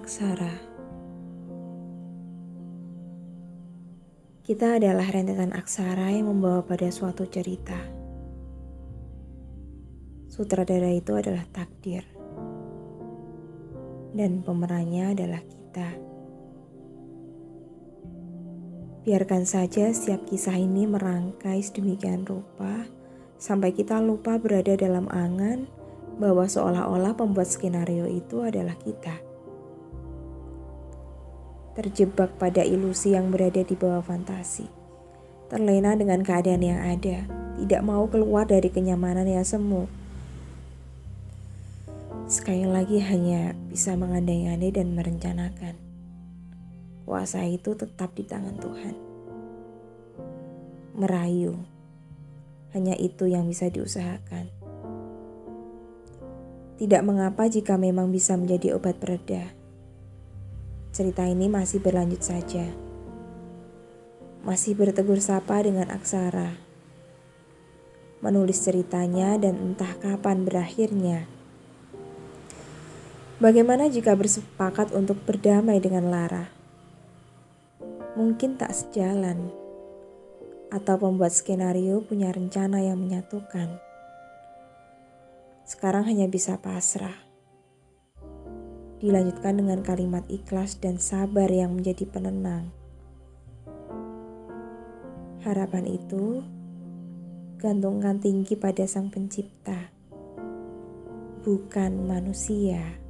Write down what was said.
Aksara Kita adalah rentetan aksara yang membawa pada suatu cerita. Sutradara itu adalah takdir. Dan pemerannya adalah kita. Biarkan saja setiap kisah ini merangkai sedemikian rupa sampai kita lupa berada dalam angan bahwa seolah-olah pembuat skenario itu adalah kita. Terjebak pada ilusi yang berada di bawah fantasi. Terlena dengan keadaan yang ada, tidak mau keluar dari kenyamanan yang semu. Sekali lagi hanya bisa mengandai-andai dan merencanakan. Kuasa itu tetap di tangan Tuhan. Merayu, hanya itu yang bisa diusahakan. Tidak mengapa jika memang bisa menjadi obat pereda. Cerita ini masih berlanjut saja. Masih bertegur sapa dengan aksara. Menulis ceritanya dan entah kapan berakhirnya. Bagaimana jika bersepakat untuk berdamai dengan Lara? Mungkin tak sejalan atau pembuat skenario punya rencana yang menyatukan. Sekarang hanya bisa pasrah. Dilanjutkan dengan kalimat ikhlas dan sabar yang menjadi penenang. Harapan itu gantungkan tinggi pada Sang Pencipta, bukan manusia.